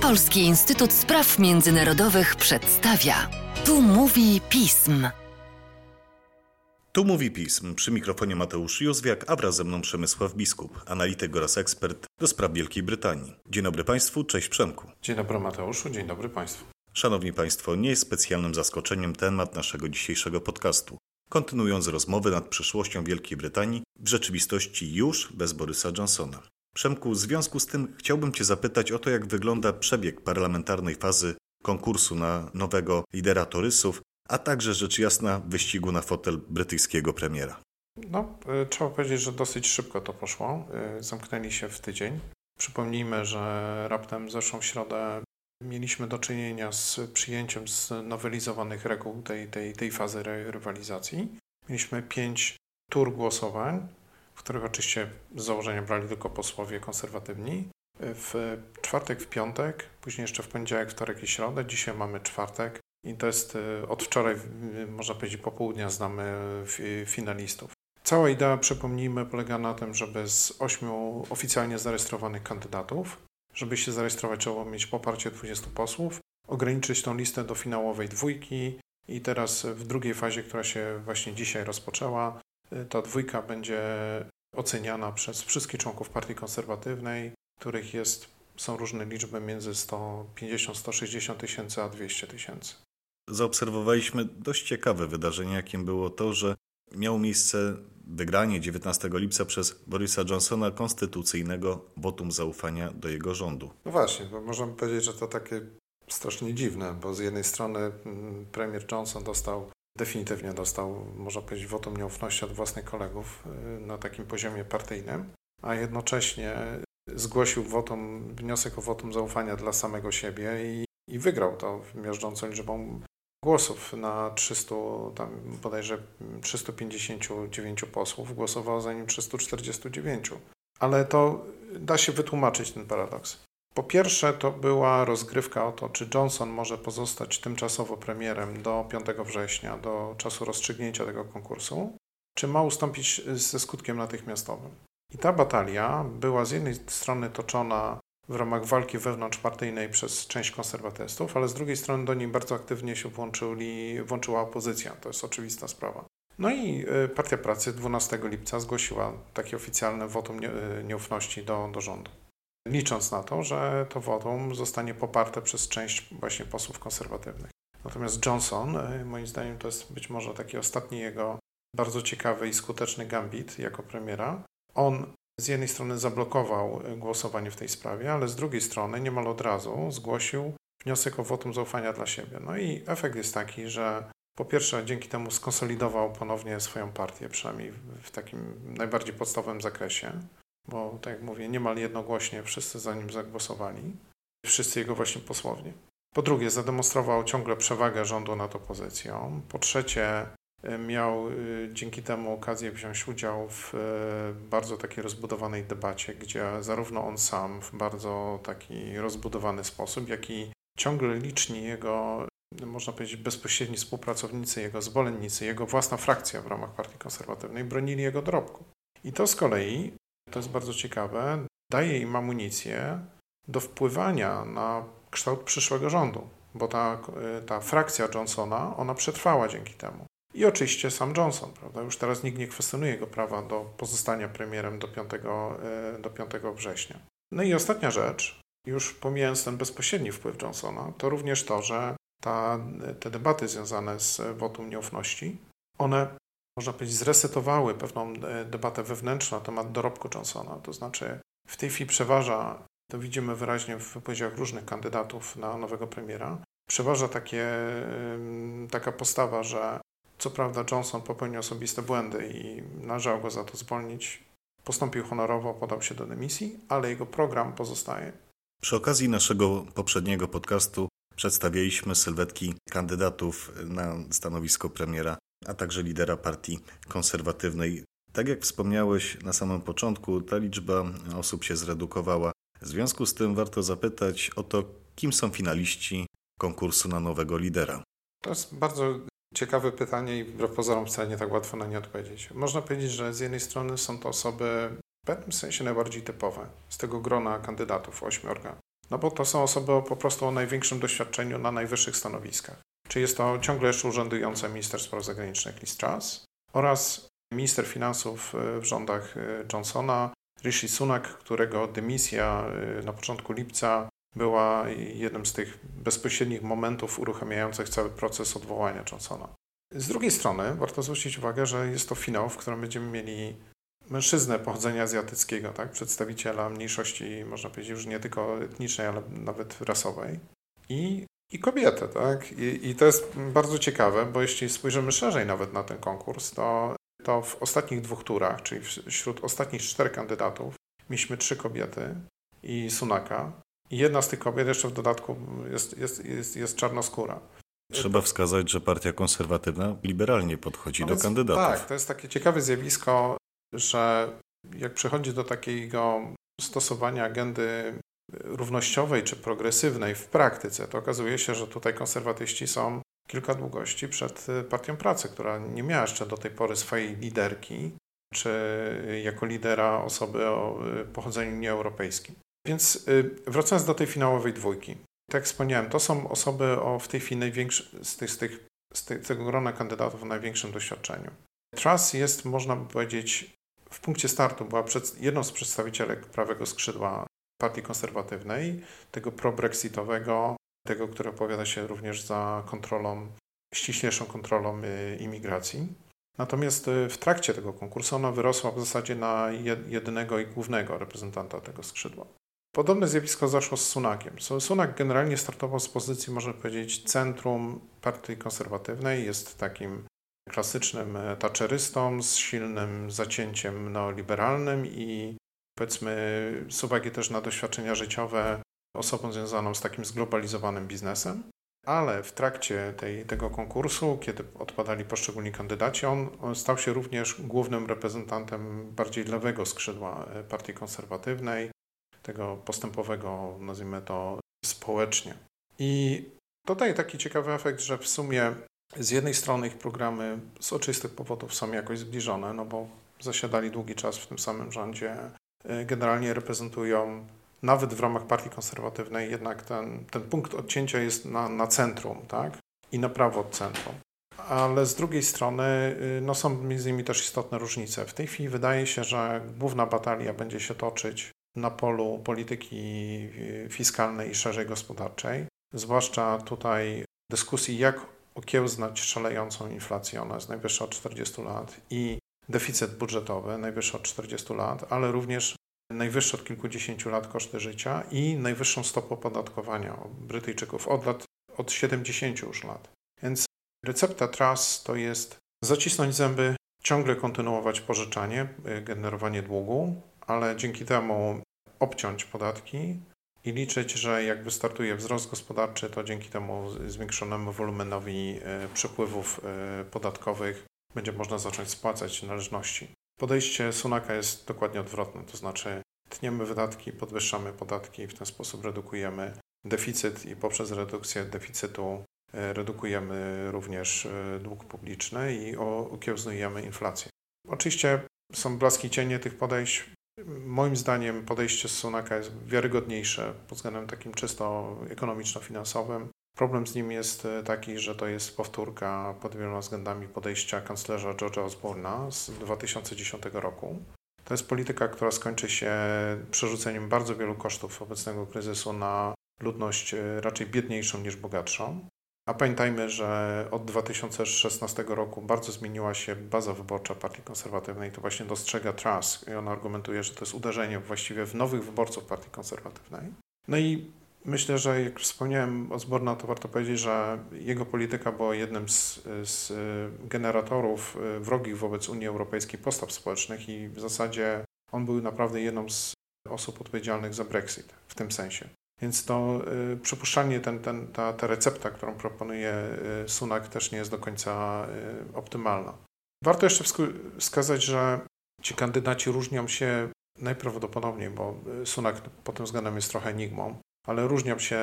Polski Instytut Spraw Międzynarodowych przedstawia. Tu mówi pism. Tu mówi pism. Przy mikrofonie Mateusz Józwiak, a wraz ze mną Przemysław Biskup, analityk oraz ekspert do spraw Wielkiej Brytanii. Dzień dobry Państwu, cześć Przemku. Dzień dobry Mateuszu, dzień dobry Państwu. Szanowni Państwo, nie jest specjalnym zaskoczeniem temat naszego dzisiejszego podcastu. Kontynuując rozmowy nad przyszłością Wielkiej Brytanii, w rzeczywistości już bez Borysa Johnsona. Przemku, w związku z tym chciałbym Cię zapytać o to, jak wygląda przebieg parlamentarnej fazy konkursu na nowego lidera Torysów, a także rzecz jasna wyścigu na fotel brytyjskiego premiera. No, y, trzeba powiedzieć, że dosyć szybko to poszło. Y, zamknęli się w tydzień. Przypomnijmy, że raptem zeszłą środę mieliśmy do czynienia z przyjęciem znowelizowanych reguł tej, tej, tej fazy rywalizacji. Mieliśmy pięć tur głosowań, których oczywiście z założenia brali tylko posłowie konserwatywni. W czwartek, w piątek, później jeszcze w poniedziałek, wtorek i środę. Dzisiaj mamy czwartek i to jest y, od wczoraj, y, można powiedzieć, popołudnia znamy finalistów. Cała idea, przypomnijmy, polega na tym, żeby z ośmiu oficjalnie zarejestrowanych kandydatów, żeby się zarejestrować, trzeba mieć poparcie 20 posłów, ograniczyć tą listę do finałowej dwójki i teraz w drugiej fazie, która się właśnie dzisiaj rozpoczęła, y, ta dwójka będzie oceniana przez wszystkich członków Partii Konserwatywnej, których jest, są różne liczby między 150-160 tysięcy a 200 tysięcy. Zaobserwowaliśmy dość ciekawe wydarzenie, jakim było to, że miało miejsce wygranie 19 lipca przez Borisa Johnsona konstytucyjnego wotum zaufania do jego rządu. No właśnie, bo możemy powiedzieć, że to takie strasznie dziwne, bo z jednej strony mm, premier Johnson dostał, definitywnie dostał, można powiedzieć, wotum nieufności od własnych kolegów y, na takim poziomie partyjnym, a jednocześnie zgłosił wotum, wniosek o wotum zaufania dla samego siebie i, i wygrał to miażdżącą liczbą głosów na 300, tam bodajże 359 posłów głosowało za nim 349. Ale to da się wytłumaczyć ten paradoks. Po pierwsze, to była rozgrywka o to, czy Johnson może pozostać tymczasowo premierem do 5 września, do czasu rozstrzygnięcia tego konkursu, czy ma ustąpić ze skutkiem natychmiastowym. I ta batalia była z jednej strony toczona w ramach walki wewnątrzpartyjnej przez część konserwatystów, ale z drugiej strony do niej bardzo aktywnie się włączyli, włączyła opozycja. To jest oczywista sprawa. No i y, Partia Pracy 12 lipca zgłosiła takie oficjalne wotum y, nieufności do, do rządu. Licząc na to, że to wotum zostanie poparte przez część właśnie posłów konserwatywnych. Natomiast Johnson, y, moim zdaniem, to jest być może taki ostatni jego bardzo ciekawy i skuteczny gambit jako premiera. On z jednej strony zablokował e, głosowanie w tej sprawie, ale z drugiej strony niemal od razu zgłosił wniosek o wotum zaufania dla siebie. No i efekt jest taki, że po pierwsze dzięki temu skonsolidował ponownie swoją partię, przynajmniej w takim najbardziej podstawowym zakresie, bo tak jak mówię, niemal jednogłośnie wszyscy za nim zagłosowali, wszyscy jego właśnie posłowie. Po drugie, zademonstrował ciągle przewagę rządu nad opozycją. Po trzecie, miał y, dzięki temu okazję wziąć udział w y, bardzo takiej rozbudowanej debacie, gdzie zarówno on sam w bardzo taki rozbudowany sposób, jak i ciągle liczni jego, można powiedzieć, bezpośredni współpracownicy, jego zwolennicy, jego własna frakcja w ramach Partii Konserwatywnej bronili jego dorobku. I to z kolei, to jest bardzo ciekawe, daje im amunicję do wpływania na kształt przyszłego rządu, bo ta, ta frakcja Johnsona, ona przetrwała dzięki temu. I oczywiście sam Johnson, prawda? Już teraz nikt nie kwestionuje jego prawa do pozostania premierem do 5, e, do 5 września. No i ostatnia rzecz, już pomijając ten bezpośredni wpływ Johnsona, to również to, że ta, te debaty związane z wotum nieufności, one, można powiedzieć, zresetowały pewną e, debatę wewnętrzną na temat dorobku Johnsona. To znaczy, w tej chwili przeważa, to widzimy wyraźnie w wypowiedziach różnych kandydatów na nowego premiera, przeważa takie, taka postawa, że co prawda Johnson popełnił osobiste błędy i należało go za to zwolnić. Postąpił honorowo, podał się do dymisji, ale jego program pozostaje. Przy okazji naszego poprzedniego podcastu przedstawialiśmy sylwetki kandydatów na stanowisko premiera, a także lidera partii konserwatywnej. Tak jak wspomniałeś na samym początku, ta liczba osób się zredukowała. W związku z tym warto zapytać o to, kim są finaliści konkursu na nowego lidera. To jest bardzo Ciekawe pytanie i wbrew pozorom wcale nie tak łatwo na nie odpowiedzieć. Można powiedzieć, że z jednej strony są to osoby w pewnym sensie najbardziej typowe z tego grona kandydatów, ośmiorga. No bo to są osoby po prostu o największym doświadczeniu na najwyższych stanowiskach. Czy jest to ciągle jeszcze urzędujący minister spraw zagranicznych Liz Truss oraz minister finansów e, w rządach e, Johnsona, Rishi Sunak, którego dymisja e, na początku lipca była jednym z tych bezpośrednich momentów uruchamiających cały proces odwołania Johnsona. Z drugiej strony warto zwrócić uwagę, że jest to finał, w którym będziemy mieli mężczyznę pochodzenia azjatyckiego, tak? przedstawiciela mniejszości, można powiedzieć, już nie tylko etnicznej, ale nawet rasowej. I, i kobietę, tak? I, I to jest bardzo ciekawe, bo jeśli spojrzymy szerzej nawet na ten konkurs, to, to w ostatnich dwóch turach, czyli wśród ostatnich czterech kandydatów, mieliśmy trzy kobiety i Sunaka. I jedna z tych kobiet jeszcze w dodatku jest, jest, jest, jest czarnoskóra. Trzeba wskazać, że partia konserwatywna liberalnie podchodzi no do kandydatów. Tak, to jest takie ciekawe zjawisko, że jak przychodzi do takiego stosowania agendy równościowej czy progresywnej w praktyce, to okazuje się, że tutaj konserwatyści są kilka długości przed Partią Pracy, która nie miała jeszcze do tej pory swojej liderki, czy jako lidera osoby o pochodzeniu nieeuropejskim. Więc y, wracając do tej finałowej dwójki. Tak jak wspomniałem, to są osoby o w tej chwili z, tych, z, tych, z tego grona kandydatów o największym doświadczeniu. Truss jest, można by powiedzieć, w punkcie startu była przed, jedną z przedstawicielek prawego skrzydła partii konserwatywnej, tego pro-brexitowego, tego, który opowiada się również za kontrolą, ściślejszą kontrolą y, imigracji. Natomiast y, w trakcie tego konkursu ona wyrosła w zasadzie na jedynego i głównego reprezentanta tego skrzydła. Podobne zjawisko zaszło z Sunakiem. Sunak generalnie startował z pozycji, można powiedzieć, centrum partii konserwatywnej. Jest takim klasycznym taczerystą z silnym zacięciem neoliberalnym i powiedzmy z uwagi też na doświadczenia życiowe osobą związaną z takim zglobalizowanym biznesem. Ale w trakcie tej, tego konkursu, kiedy odpadali poszczególni kandydaci, on, stał się również głównym reprezentantem bardziej lewego skrzydła partii konserwatywnej tego postępowego, nazwijmy to, społecznie. I dodaje taki ciekawy efekt, że w sumie z jednej strony ich programy z oczywistych powodów są jakoś zbliżone, no bo zasiadali długi czas w tym samym rządzie, generalnie reprezentują nawet w ramach partii konserwatywnej, jednak ten, ten punkt odcięcia jest na, na centrum, tak? I na prawo od centrum. Ale z drugiej strony y, no są między innymi też istotne różnice. W tej chwili wydaje się, że główna batalia będzie się toczyć na polu polityki fiskalnej i szerzej gospodarczej, zwłaszcza tutaj dyskusji, jak okiełznać szalejącą inflację, ona jest najwyższa od 40 lat, i deficyt budżetowy, najwyższy od 40 lat, ale również najwyższe od kilkudziesięciu lat koszty życia i najwyższą stopę opodatkowania Brytyjczyków od lat, od 70 już lat. Więc recepta TRAS to jest zacisnąć zęby, ciągle kontynuować pożyczanie, y, generowanie długu, ale dzięki temu obciąć podatki i liczyć, że jak wystartuje wzrost gospodarczy, to dzięki temu zwiększonemu wolumenowi e, przepływów e, podatkowych będzie można zacząć spłacać należności. Podejście Sunaka jest dokładnie odwrotne, to znaczy tniemy wydatki, podwyższamy podatki i w ten sposób redukujemy deficyt i poprzez redukcję deficytu e, redukujemy również dług publiczny i okiełznujemy inflację. Oczywiście są blaski cienie tych podejść. Moim zdaniem podejście Sunaka jest wiarygodniejsze pod względem takim czysto ekonomiczno-finansowym. Problem z nim jest e, taki, że to jest powtórka pod wieloma względami podejścia kanclerza George'a Osborna z 2010 roku. To jest polityka, która skończy się przerzuceniem bardzo wielu kosztów obecnego kryzysu na ludność e, raczej biedniejszą niż bogatszą. A pamiętajmy, że od 2016 roku bardzo zmieniła się baza wyborcza Partii Konserwatywnej. To właśnie dostrzega Truss i on argumentuje, że to jest uderzenie właściwie w nowych wyborców Partii Konserwatywnej. No i myślę, że jak wspomniałem o Zborna, to warto powiedzieć, że jego polityka była jednym z, z generatorów wrogich wobec Unii Europejskiej postaw społecznych i w zasadzie on był naprawdę jedną z osób odpowiedzialnych za Brexit w tym sensie. Więc to y, przypuszczalnie ten, ten, ta, ta recepta, którą proponuje y, Sunak, też nie jest do końca y, optymalna. Warto jeszcze wskazać, że ci kandydaci różnią się najprawdopodobniej, bo Sunak pod tym względem jest trochę enigmą, ale różnią się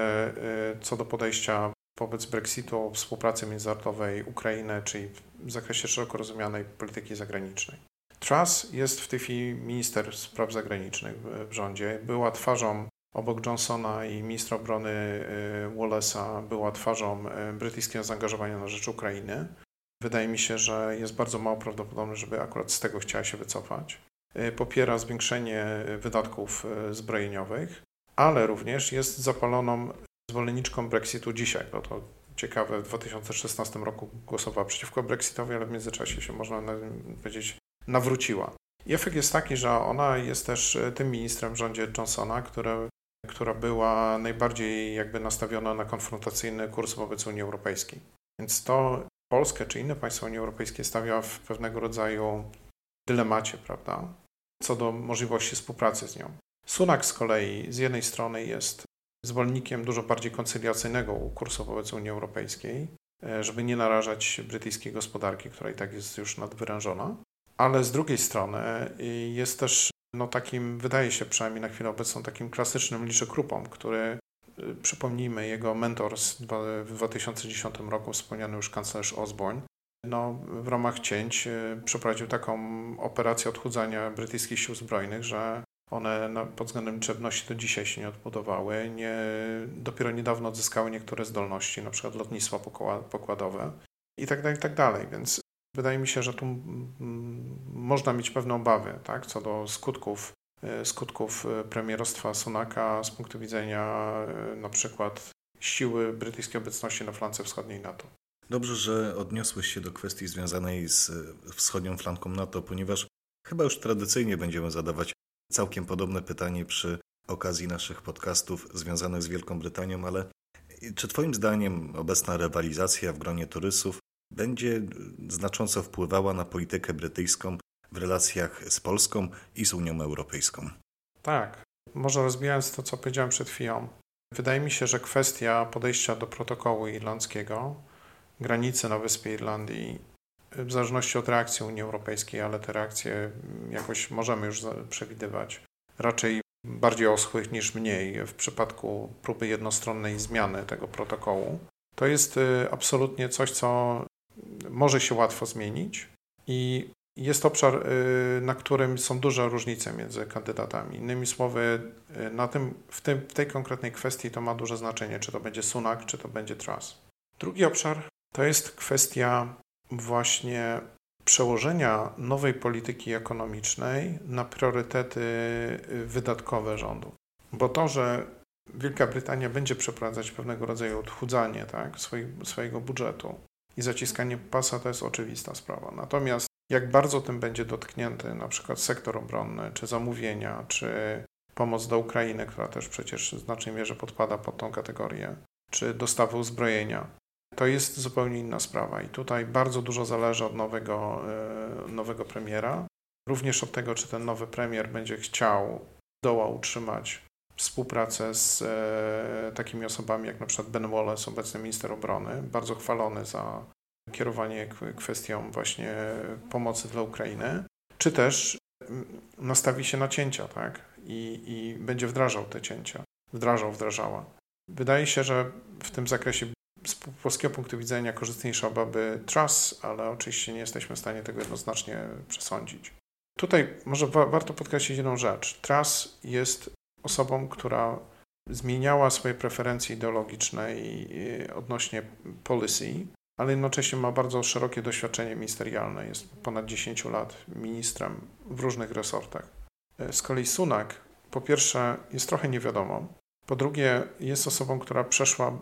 co do podejścia wobec Brexitu, współpracy międzynarodowej Ukrainy, czyli w zakresie szeroko rozumianej polityki zagranicznej. Truss jest w tej chwili minister spraw zagranicznych w rządzie. Była twarzą obok Johnsona i ministra obrony Wallace'a była twarzą brytyjskiego zaangażowania na rzecz Ukrainy. Wydaje mi się, że jest bardzo mało prawdopodobne, żeby akurat z tego chciała się wycofać. Popiera zwiększenie wydatków zbrojeniowych, ale również jest zapaloną zwolenniczką Brexitu dzisiaj, bo to ciekawe, w 2016 roku głosowała przeciwko Brexitowi, ale w międzyczasie się, można powiedzieć, nawróciła. I efekt jest taki, że ona jest też e, tym ministrem w rządzie Johnsona, które, która była najbardziej jakby nastawiona na konfrontacyjny kurs wobec Unii Europejskiej. Więc to Polskę czy inne państwa Unii Europejskiej stawia w pewnego rodzaju dylemacie, prawda, co do możliwości współpracy z nią. Sunak z kolei z jednej strony jest zwolennikiem dużo bardziej koncyliacyjnego kursu wobec Unii Europejskiej, e, żeby nie narażać brytyjskiej gospodarki, która i tak jest już nadwyrężona, ale z drugiej strony y, jest też no takim, wydaje się przynajmniej na chwilę obecną, takim klasycznym liczykrupą, który y, przypomnijmy, jego mentor w 2010 roku, wspomniany już kanclerz Osborne, no, w ramach cięć przeprowadził taką operację odchudzania brytyjskich sił zbrojnych, że one no, pod względem liczebności do dzisiaj się nie odbudowały. Nie, dopiero niedawno odzyskały niektóre zdolności, na przykład lotnictwo pokładowe i tak dalej, i tak dalej. Więc wydaje mi się, że tu można mieć pewne obawy tak, co do skutków, e, skutków e, premierostwa Sunaka z punktu widzenia e, na przykład siły brytyjskiej obecności na flance wschodniej NATO. Dobrze, że odniosłeś się do kwestii związanej z wschodnią flanką NATO, ponieważ chyba już tradycyjnie będziemy zadawać całkiem podobne pytanie przy okazji naszych podcastów związanych z Wielką Brytanią, ale czy Twoim zdaniem obecna rywalizacja w gronie turystów będzie znacząco wpływała na politykę brytyjską w relacjach z Polską i z Unią Europejską? Tak. Może rozbijając to, co powiedziałem przed chwilą, wydaje mi się, że kwestia podejścia do protokołu irlandzkiego, granicy na Wyspie Irlandii w zależności od reakcji Unii Europejskiej, ale te reakcje jakoś możemy już przewidywać. Raczej bardziej oschłych niż mniej w przypadku próby jednostronnej zmiany tego protokołu. To jest y, absolutnie coś, co może się łatwo zmienić i jest obszar, y, na którym są duże różnice między kandydatami. Innymi słowy, y, na tym, w, tym, w tej konkretnej kwestii to ma duże znaczenie, czy to będzie Sunak, czy to będzie Truss. Drugi obszar to jest kwestia właśnie przełożenia nowej polityki ekonomicznej na priorytety wydatkowe rządu. Bo to, że Wielka Brytania będzie przeprowadzać pewnego rodzaju odchudzanie tak, swojego budżetu i zaciskanie pasa, to jest oczywista sprawa. Natomiast jak bardzo tym będzie dotknięty na przykład sektor obronny, czy zamówienia, czy pomoc do Ukrainy, która też przecież w znacznej mierze podpada pod tą kategorię, czy dostawy uzbrojenia, to jest zupełnie inna sprawa i tutaj bardzo dużo zależy od nowego, e, nowego premiera. Również od tego, czy ten nowy premier będzie chciał, doła utrzymać współpracę z e, takimi osobami jak na przykład Ben Wallace, obecny minister obrony, bardzo chwalony za kierowanie kwestią właśnie pomocy dla Ukrainy, czy też nastawi się na cięcia, tak? I, i będzie wdrażał te cięcia. Wdrażał, wdrażała. Wydaje się, że w tym zakresie z polskiego punktu widzenia korzystniejsza byłaby Truss, ale oczywiście nie jesteśmy w stanie tego jednoznacznie przesądzić. Tutaj może wa warto podkreślić jedną rzecz. Truss jest osobą, która zmieniała swoje preferencje ideologiczne odnośnie policy, ale jednocześnie ma bardzo szerokie doświadczenie ministerialne. Jest ponad 10 lat ministrem w różnych resortach. Z kolei Sunak, po pierwsze, jest trochę niewiadomą, po drugie, jest osobą, która przeszła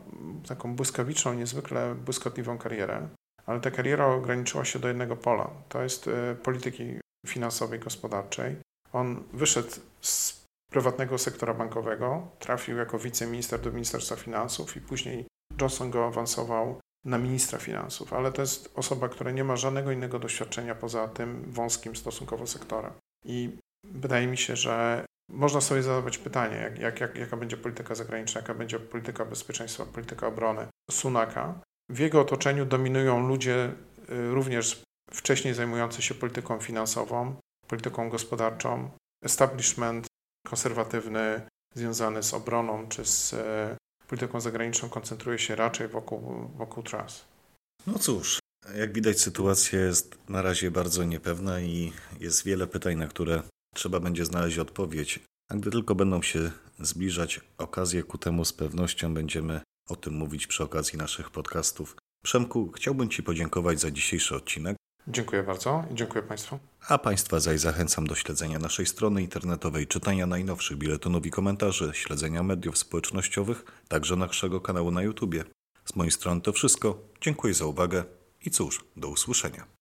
taką błyskawiczną, niezwykle błyskotliwą karierę, ale ta kariera ograniczyła się do jednego pola. To jest e, polityki finansowej, gospodarczej. On wyszedł z prywatnego sektora bankowego, trafił jako wiceminister do Ministerstwa Finansów i później Johnson go awansował na ministra finansów, ale to jest osoba, która nie ma żadnego innego doświadczenia poza tym wąskim stosunkowo sektorem. I wydaje mi się, że można sobie zadawać pytanie, jak, jak, jak, jaka będzie polityka zagraniczna, jaka będzie polityka bezpieczeństwa, polityka obrony Sunaka. W jego otoczeniu dominują ludzie y, również wcześniej zajmujący się polityką finansową, polityką gospodarczą, establishment konserwatywny związany z obroną czy z e, polityką zagraniczną koncentruje się raczej wokół, wokół tras. No cóż, jak widać sytuacja jest na razie bardzo niepewna i jest wiele pytań, na które trzeba będzie znaleźć odpowiedź A gdy tylko będą się zbliżać okazje ku temu, z pewnością będziemy o tym mówić przy okazji naszych podcastów. Przemku, chciałbym Ci podziękować za dzisiejszy odcinek. Dziękuję bardzo i dziękuję Państwu. A Państwa zaś zachęcam do śledzenia naszej strony internetowej, czytania najnowszych biletonów i komentarzy, śledzenia mediów społecznościowych, także naszego kanału na YouTubie. Z mojej strony to wszystko. Dziękuję za uwagę i cóż, do usłyszenia.